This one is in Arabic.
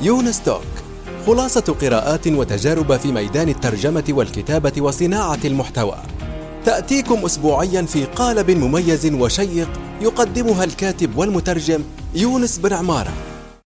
يونس توك خلاصة قراءات وتجارب في ميدان الترجمة والكتابة وصناعة المحتوى. تأتيكم أسبوعيا في قالب مميز وشيق يقدمها الكاتب والمترجم يونس بن عمارة.